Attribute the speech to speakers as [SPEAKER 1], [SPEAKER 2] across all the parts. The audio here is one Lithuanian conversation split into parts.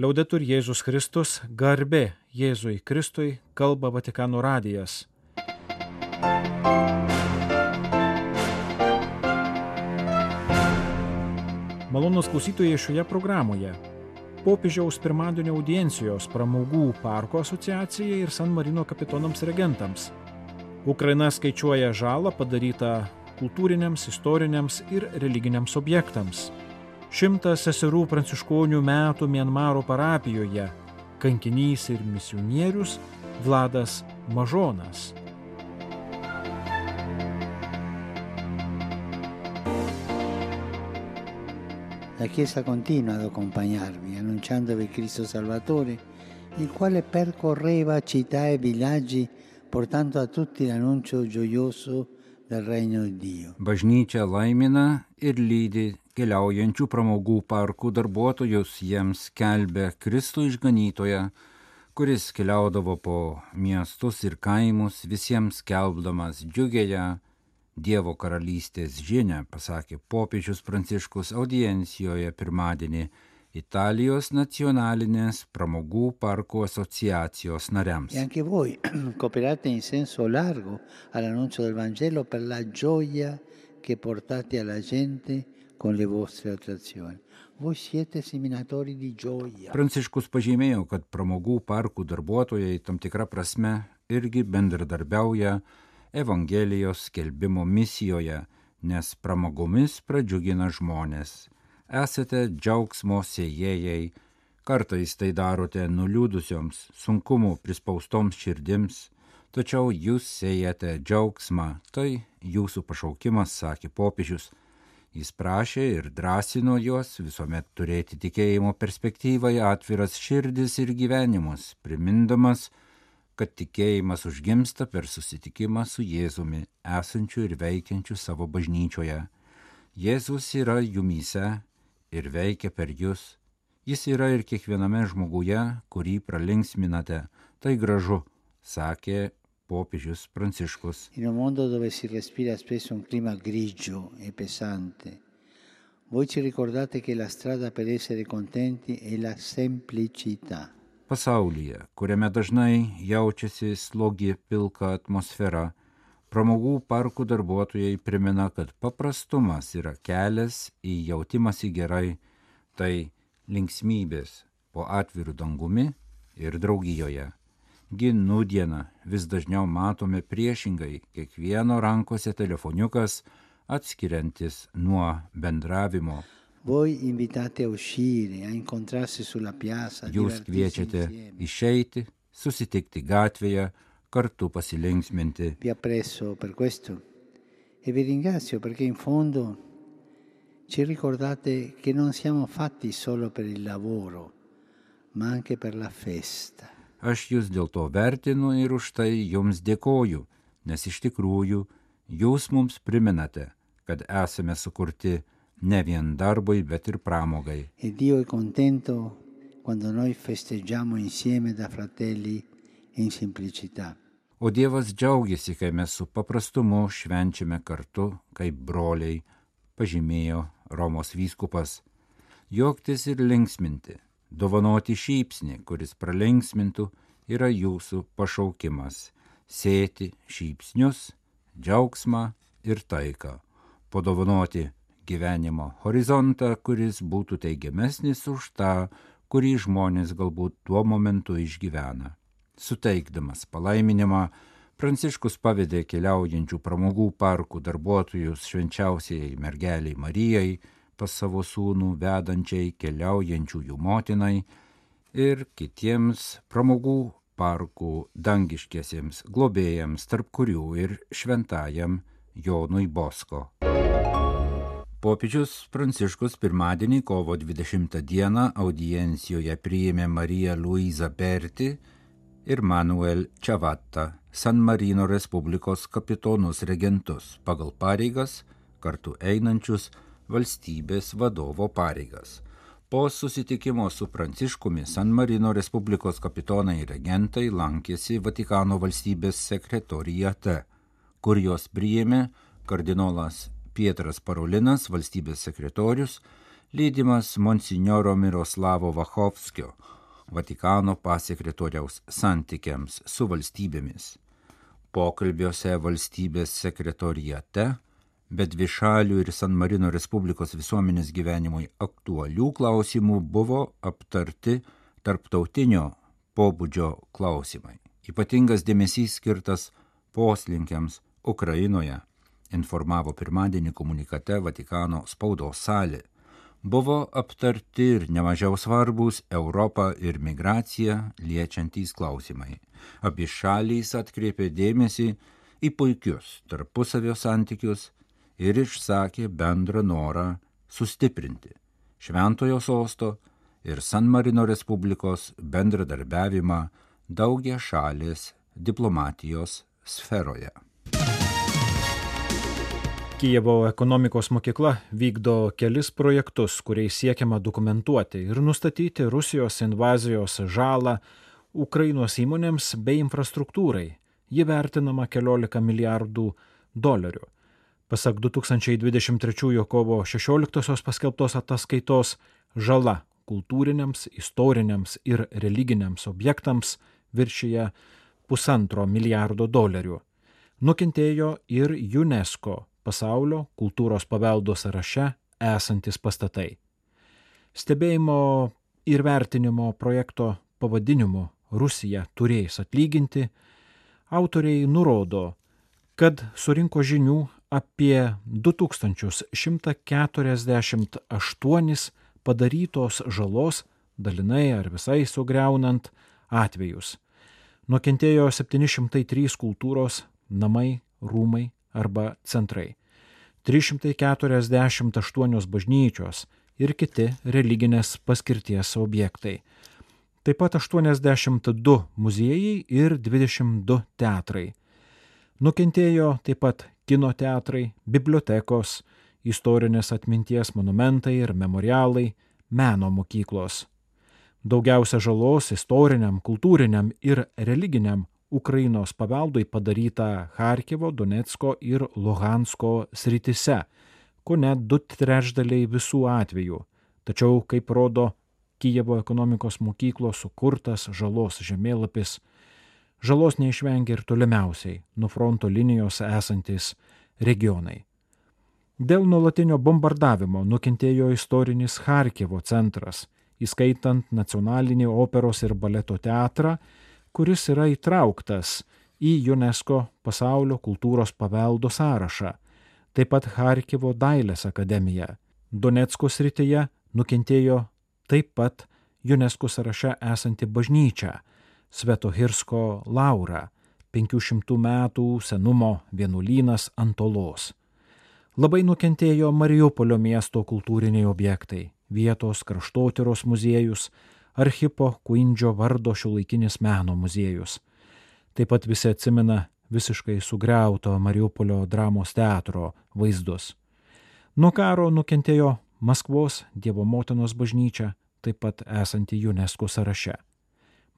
[SPEAKER 1] Liaudetur Jėzus Kristus, garbė Jėzui Kristui, kalba Vatikano radijas. Malonus klausytojai šioje programoje. Popiežiaus pirmadienio audiencijos pramogų parko asociacijai ir San Marino kapitonams regentams. Ukraina skaičiuoja žalą padarytą kultūriniams, istoriniams ir religiniams objektams. Šimtas seserų pranciškonių metų Mienmaro parapijoje, kankinys ir misionierius Vladas Mažonas.
[SPEAKER 2] La Chiesa continua ad accompagnarmi, annunciandovi Cristo Salvatore, il quale percorreva città e villaggi portando a tutti l'annuncio gioioso del regno di Dio.
[SPEAKER 3] Bažnyčia laimina ir lydi keliaujančių pramogų parkų darbuotojus, jiems kelbė Kristų išganytoje, kuris keliaudavo po miestus ir kaimus, visiems kelbdamas džiugėją Dievo karalystės žinę, pasakė popiežius Pranciškus audiencijoje pirmadienį Italijos nacionalinės pramogų parkų asociacijos nariams.
[SPEAKER 2] E con le vostre attrazioni. Voi siete seminatori di gioia.
[SPEAKER 3] Pranciškus pažymėjo, kad pramogų parkų darbuotojai tam tikrą prasme irgi bendradarbiauja Evangelijos skelbimo misijoje, nes pramogomis pradžiugina žmonės. Esate džiaugsmo sėjėjai, kartais tai darote nuliūdusioms, sunkumų prispaustoms širdims, tačiau jūs sėjate džiaugsmą, tai jūsų pašaukimas, sakė popiežius. Jis prašė ir drąsino juos visuomet turėti tikėjimo perspektyvai atviras širdis ir gyvenimus, primindamas, kad tikėjimas užgimsta per susitikimą su Jėzumi, esančiu ir veikiančiu savo bažnyčioje. Jėzus yra jumyse ir veikia per jūs. Jis yra ir kiekviename žmoguje, kurį pralinksminate. Tai gražu, sakė popiežius Pranciškus.
[SPEAKER 2] E pesante, voi ci ricordate che la strada per essere contenti è la semplicità.
[SPEAKER 3] Pasaulyje, kuriame dažnai jaučiasi slogi pilka atmosfera, pramogų parkų darbuotojai primena, kad paprastumas yra kelias į jautimąsi gerai, tai linksmybės po atvirų dangumi ir draugijoje. Ginų dieną vis dažniau matome priešingai kiekvieno rankose telefoniukas atskiriantis nuo bendravimo.
[SPEAKER 2] Voi invitate a uscire, a incontrarsi sulla piazza. a
[SPEAKER 3] Jūs kviečiate išeiti, susitikti gatvėje, kartu pasilinksminti.
[SPEAKER 2] Vi apprezzo per questo e vi ringrazio perché in fondo ci ricordate che non siamo fatti solo per il lavoro, ma anche per la festa.
[SPEAKER 3] Aš jūs dėl to vertinu ir už tai jums dėkoju, nes iš tikrųjų jūs mums priminate, kad esame sukurti ne vien darbui, bet ir pramogai.
[SPEAKER 2] E.
[SPEAKER 3] O Dievas džiaugiasi, kai mes su paprastumu švenčiame kartu kaip broliai, pažymėjo Romos vyskupas. Joktis ir linksminti, dovanoti šypsnį, kuris pralinksmintų, yra jūsų pašaukimas - sėti šypsnius, džiaugsmą ir taiką, padovanoti gyvenimo horizontą, kuris būtų teigiamesnis už tą, kurį žmonės galbūt tuo momentu išgyvena. Suteikdamas palaiminimą, Pranciškus pavedė keliaujančių pramogų parkų darbuotojus švenčiausiai mergeliai Marijai, pas savo sūnų vedančiai keliaujančiųjų motinai ir kitiems pramogų parkų dangiškiesiems globėjams, tarp kurių ir šventajam Jonui Bosko. Popiežius Pranciškus pirmadienį kovo 20 dieną audiencijoje priėmė Mariją Luizą Berti ir Manuel Čavatta, San Marino Respublikos kapitonus regentus pagal pareigas, kartu einančius valstybės vadovo pareigas. Po susitikimo su Pranciškumi San Marino Respublikos kapitonai regentai lankėsi Vatikano valstybės sekretorijate, kur jos priėmė kardinolas Pietras Parolinas, valstybės sekretorius, lydimas monsinjoro Miroslavo Vachovskio, Vatikano pasekretoriaus santykiams su valstybėmis. Pokalbiuose valstybės sekretorijate, bet višalių ir San Marino Respublikos visuomenės gyvenimui aktualių klausimų buvo aptarti tarptautinio pobūdžio klausimai. Ypatingas dėmesys skirtas poslinkiams Ukrainoje, informavo pirmadienį komunikate Vatikano spaudos salė buvo aptarti ir nemažiau svarbus Europą ir migraciją liečiantys klausimai. Abi šalys atkreipė dėmesį į puikius tarpusavio santykius ir išsakė bendrą norą sustiprinti Šventojo sosto ir San Marino Respublikos bendradarbiavimą daugia šalės diplomatijos sferoje.
[SPEAKER 1] Kijevo ekonomikos mokykla vykdo kelis projektus, kuriais siekiama dokumentuoti ir nustatyti Rusijos invazijos žalą Ukrainos įmonėms bei infrastruktūrai. Ji vertinama keliolika milijardų dolerių. Pasak 2023 kovo 16 paskelbtos ataskaitos, žala kultūriniams, istoriniams ir religiniams objektams viršyje pusantro milijardo dolerių. Nukentėjo ir UNESCO pasaulio kultūros paveldo sąraše esantis pastatai. Stebėjimo ir vertinimo projekto pavadinimu Rusija turės atlyginti, autoriai nurodo, kad surinko žinių apie 2148 padarytos žalos, dalinai ar visai sugriaunant atvejus. Nukentėjo 703 kultūros namai, rūmai, arba centrai. 348 bažnyčios ir kiti religinės paskirties objektai. Taip pat 82 muziejai ir 22 teatrai. Nukentėjo taip pat kino teatrai, bibliotekos, istorinės atminties monumentai ir memorialai, meno mokyklos. Daugiausia žalos istoriniam, kultūriniam ir religiniam Ukrainos paveldui padaryta Harkivo, Donetsko ir Luhansko sritise, ko net du trečdaliai visų atvejų. Tačiau, kaip rodo Kijevo ekonomikos mokyklos sukurtas žalos žemėlapis, žalos neišvengia ir tolimiausiai nuo fronto linijos esantis regionai. Dėl nuolatinio bombardavimo nukentėjo istorinis Harkivo centras, įskaitant nacionalinį operos ir baleto teatrą kuris yra įtrauktas į UNESCO pasaulio kultūros paveldo sąrašą, taip pat Harkivo dailės akademija. Donetsko srityje nukentėjo taip pat UNESCO sąraše esanti bažnyčia Svetohirsko Laura, 500 metų senumo vienuolynas Antolos. Labai nukentėjo Mariupolio miesto kultūriniai objektai - vietos kraštotyros muziejus, Archipo Kuindžio vardo šiuolaikinis meno muziejus. Taip pat visi atsimena visiškai sugriauto Mariupolio dramos teatro vaizdus. Nuo karo nukentėjo Maskvos Dievo motinos bažnyčia, taip pat esanti UNESCO sąraše.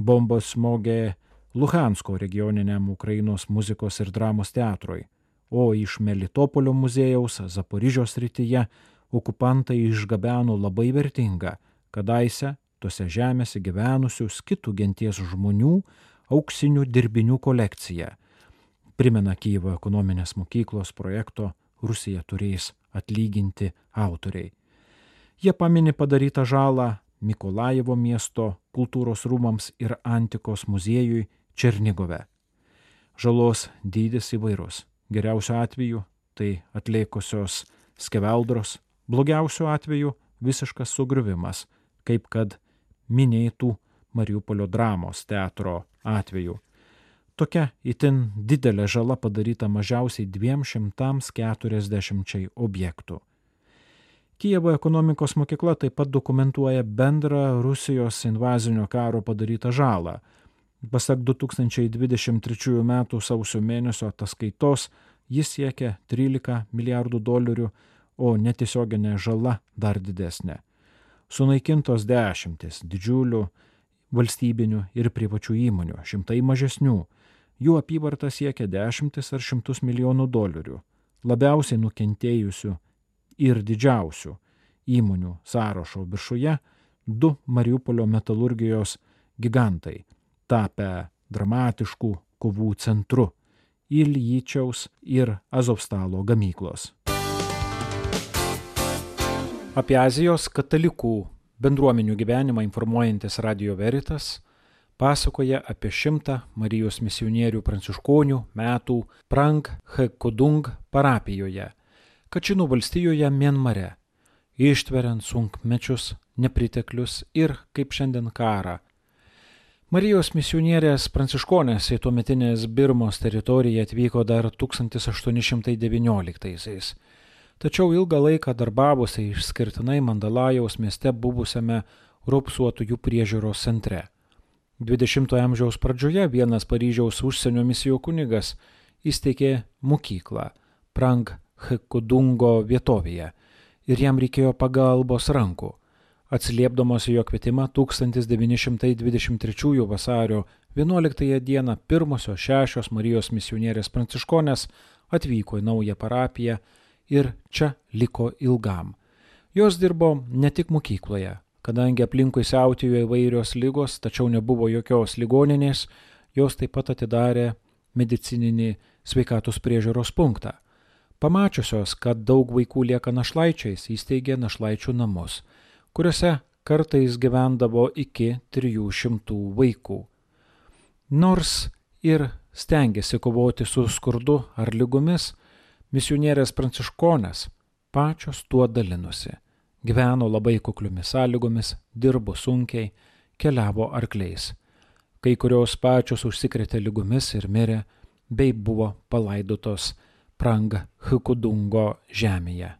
[SPEAKER 1] Bombos smogė Luhansko regioniniam Ukrainos muzikos ir dramos teatrui, o iš Melitopolio muziejaus Zaporižios rytyje okupantai išgabeno labai vertingą, kadaise tose žemėse gyvenusių skitų genties žmonių auksinių dirbinių kolekciją. Primena Kyivo ekonominės mokyklos projekto Rusija turės atlyginti autoriai. Jie pamini padarytą žalą Mikolajevo miesto kultūros rūmams ir antikos muziejui Černigove. Žalos dydis įvairus. Geriausiu atveju tai atliekusios skeveldros, blogiausiu atveju visiškas sugriuvimas, kaip kad minėtų Mariupolio dramos teatro atveju. Tokia itin didelė žala padaryta mažiausiai 240 objektų. Kijevo ekonomikos mokykla taip pat dokumentuoja bendrą Rusijos invazinio karo padarytą žalą. Pasak 2023 m. sausio mėnesio ataskaitos, jis siekia 13 milijardų dolerių, o netiesioginė žala dar didesnė sunaikintos dešimtis didžiulių valstybinių ir privačių įmonių, šimtai mažesnių. Jų apyvarta siekia dešimtis ar šimtus milijonų dolerių. Labiausiai nukentėjusių ir didžiausių įmonių sąrašo viršuje du Mariupolio metalurgijos gigantai, tapę dramatiškų kovų centru - Ilyčiaus ir Azovstalo gamyklos. Apie Azijos katalikų bendruomenių gyvenimą informuojantis Radio Veritas pasakoja apie šimtą Marijos misionierių pranciškonių metų Prang Hekudung parapijoje, Kačinų valstijoje Mienmare, ištveriant sunkmečius, nepriteklius ir, kaip šiandien, karą. Marijos misionierės pranciškonės į tuometinės Birmos teritoriją atvyko dar 1819-aisiais tačiau ilgą laiką darbavosi išskirtinai Mandalajaus mieste buvusiame Rupsuotųjų priežiūros centre. 20-ojo amžiaus pradžioje vienas Paryžiaus užsienio misijų kunigas įsteigė mokyklą Prang Hekudungo vietovėje ir jam reikėjo pagalbos rankų. Atsiliepdamos jo kvietimą 1923 vasario 11 dieną pirmosios šešios Marijos misionierės pranciškonės atvyko į naują parapiją ir čia liko ilgam. Jos dirbo ne tik mokykloje, kadangi aplinkui siautėjo įvairios lygos, tačiau nebuvo jokios ligoninės, jos taip pat atidarė medicininį sveikatos priežiūros punktą. Pamačiusios, kad daug vaikų lieka našlaičiais, įsteigė našlaičių namus, kuriuose kartais gyvendavo iki 300 vaikų. Nors ir stengiasi kovoti su skurdu ar lygomis, Misionierės pranciškonės pačios tuo dalinosi. Gyveno labai kukliomis sąlygomis, dirbo sunkiai, keliavo arkliais. Kai kurios pačios užsikrėtė lygomis ir mirė, bei buvo palaidotos Prang Hukudungo žemėje.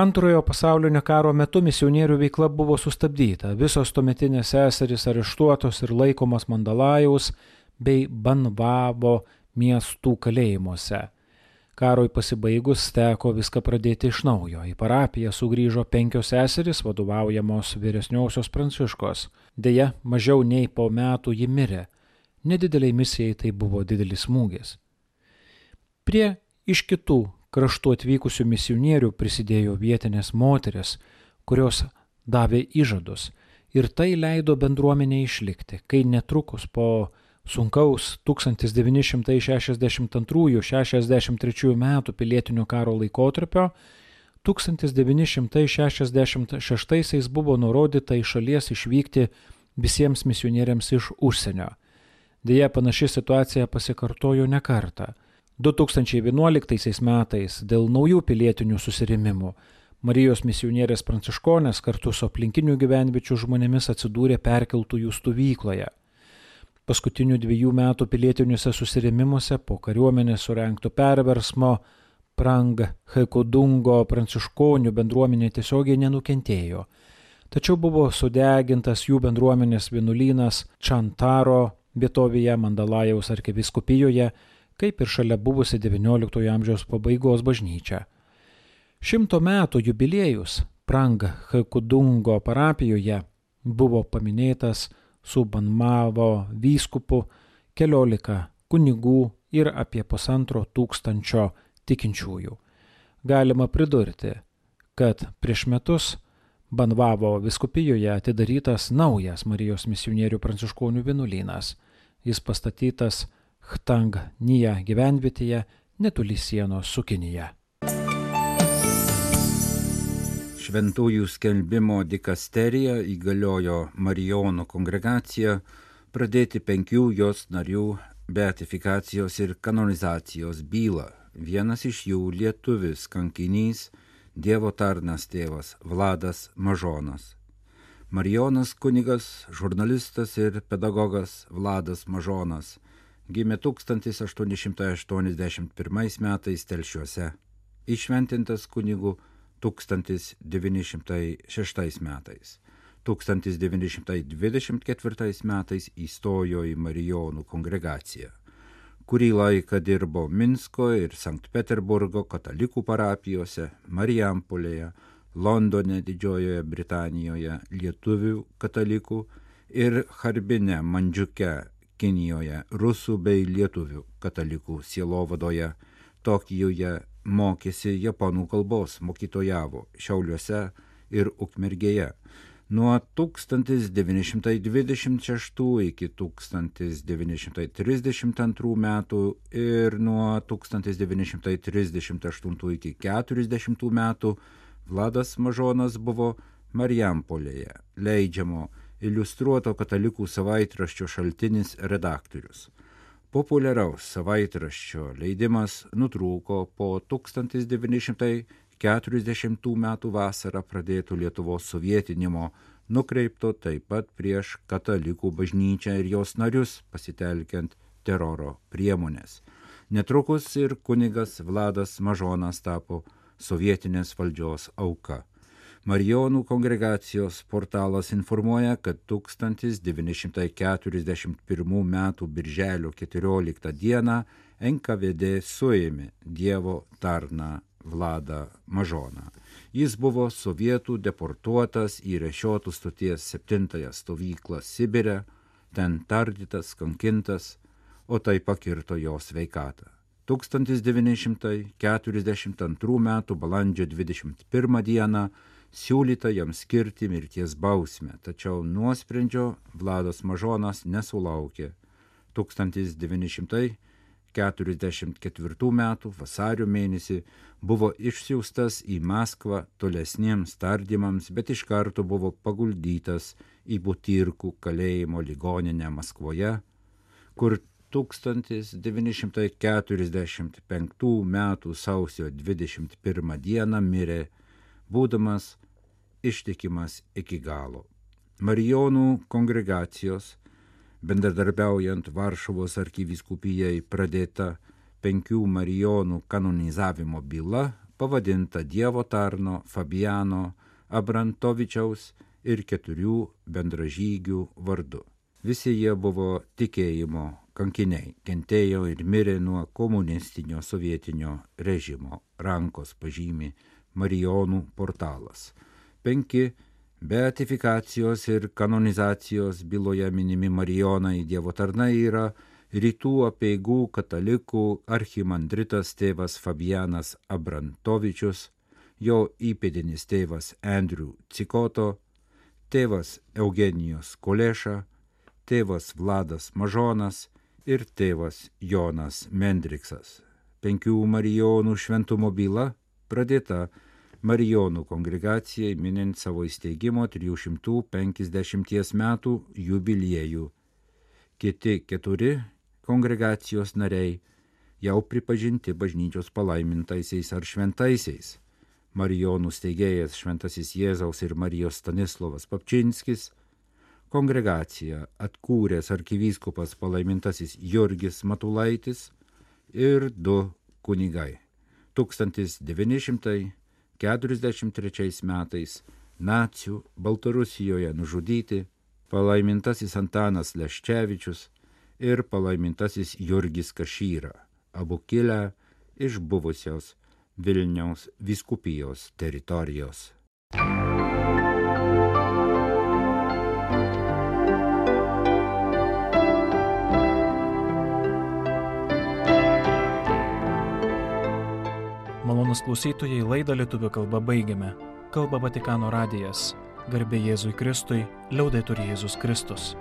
[SPEAKER 1] Antrojo pasaulinio karo metu misionierių veikla buvo sustabdyta, visos tuometinės seserys areštuotos ir laikomas Mandalajaus bei Banvavo miestų kalėjimuose Karui pasibaigus teko viską pradėti iš naujo. Į parapiją sugrįžo penkios seserys vadovaujamos vyresniosios pranciškos. Deja, mažiau nei po metų ji mirė. Nedideliai misijai tai buvo didelis smūgis. Prie iš kitų kraštų atvykusių misionierių prisidėjo vietinės moteris, kurios davė įžadus ir tai leido bendruomenė išlikti, kai netrukus po sunkaus 1962-63 metų pilietinio karo laikotarpio 1966 buvo nurodyta iš šalies išvykti visiems misionieriams iš užsienio. Deja, panaši situacija pasikartojo ne kartą. 2011 metais dėl naujų pilietinių susirimimų. Marijos misionierės pranciškonės kartu su aplinkinių gyvenviečių žmonėmis atsidūrė perkeltųjų stovykloje. Paskutinių dviejų metų pilietiniuose susirėmimuose po kariuomenės surenkto perversmo Prang Hekodungo pranciškonių bendruomenė tiesiogiai nenukentėjo, tačiau buvo sudegintas jų bendruomenės vienuolynas Čantaro vietovėje Mandalajaus arkiviskupijoje, kaip ir šalia buvusi XIX amžiaus pabaigos bažnyčia. Šimto metų jubiliejus Prang Hekudungo parapijoje buvo paminėtas su Banmavo vyskupu, keliolika kunigų ir apie pusantro tūkstančio tikinčiųjų. Galima pridurti, kad prieš metus Banvavo viskupijoje atidarytas naujas Marijos misionierių pranciškonių vienuolynas. Jis pastatytas Htang Nija gyvenvietėje netoli sienos su Kinija.
[SPEAKER 3] Šventųjų skelbimo dikasterija įgaliojo Marijonų kongregaciją pradėti penkių jos narių beatifikacijos ir kanonizacijos bylą. Vienas iš jų lietuvis kankinys, Dievo tarnas tėvas Vladas Mažonas. Marijonas kunigas, žurnalistas ir pedagogas Vladas Mažonas gimė 1881 metais telšiuose. Išventintas kunigu 1906 metais. 1924 metais įstojo į Marijonų kongregaciją. Kurį laiką dirbo Minsko ir Sankt Peterburgo katalikų parapijose, Marijampolėje, Londone, Didžiojoje Britanijoje, lietuvių katalikų ir Harbine, Mandžiuke, Kinijoje, rusų bei lietuvių katalikų sielovadoje, Tokijoje, mokėsi japonų kalbos, mokytojavo Šiauliuose ir Ukmergėje. Nuo 1926 iki 1932 metų ir nuo 1938 iki 1940 metų Vladas Mažonas buvo Marijampolėje, leidžiamo iliustruoto katalikų savaitraščio šaltinis redaktorius. Populiaraus savaitraščio leidimas nutrūko po 1940 metų vasarą pradėto Lietuvos sovietinimo, nukreipto taip pat prieš katalikų bažnyčią ir jos narius, pasitelkiant teroro priemonės. Netrukus ir kunigas Vladas Mažonas tapo sovietinės valdžios auka. Marijonų kongregacijos portalas informuoja, kad 1941 m. birželio 14 d. NKVD suėmė Dievo tarną Vladą Mažoną. Jis buvo sovietų deportuotas į Rešiotų stoties septintąją stovyklą Sibire, ten tardytas, kankintas, o tai pakirto jo sveikatą. 1942 m. balandžio 21 d siūlyta jam skirti mirties bausmę, tačiau nuosprendžio Vladas Mažonas nesulaukė. 1944 m. vasario mėnesį buvo išsiųstas į Maskvą tolesniems tardymams, bet iš karto buvo paguldytas į Butirkų kalėjimo ligoninę Maskvoje, kur 1945 m. sausio 21 d. mirė būdamas ištikimas iki galo. Marijonų kongregacijos, bendradarbiaujant Varšuvos arkivyskupijai pradėta penkių Marijonų kanonizavimo byla, pavadinta Dievo tarno Fabiano Abrantovičiaus ir keturių bendražygių vardu. Visi jie buvo tikėjimo kankiniai, kentėjo ir mirė nuo komunistinio sovietinio režimo, rankos pažymi Marijonų portalas. Penki beatifikacijos ir kanonizacijos byloje minimi Marijonai Dievo tarnai yra rytų apieigų katalikų archimandritas tėvas Fabianas Abrantovičius, jo įpėdinis tėvas Andrew Cikoto, tėvas Eugenijos Koleša, tėvas Vladas Mažonas ir tėvas Jonas Mendriksas. Penkių Marijonų šventumo byla pradėta Marijonų kongregacijai minint savo įsteigimo 350 metų jubiliejų. Kiti keturi kongregacijos nariai jau pripažinti bažnyčios palaimintaisiais ar šventaisiais. Marijonų steigėjas Šventasis Jėzaus ir Marijos Stanislavas Papčinskis, kongregaciją atkūręs arkivyskupas palaimintasis Jurgis Matulaitis ir du kunigai. 1943 metais nacių Baltarusijoje nužudyti palaimintasis Antanas Leščevičius ir palaimintasis Jurgis Kašyra, abu kilę iš buvusios Vilniaus viskupijos teritorijos.
[SPEAKER 1] Malonus klausytojai laidą lietuvių kalba baigiame. Kalba Vatikano radijas. Garbė Jėzui Kristui, liaudai turi Jėzus Kristus.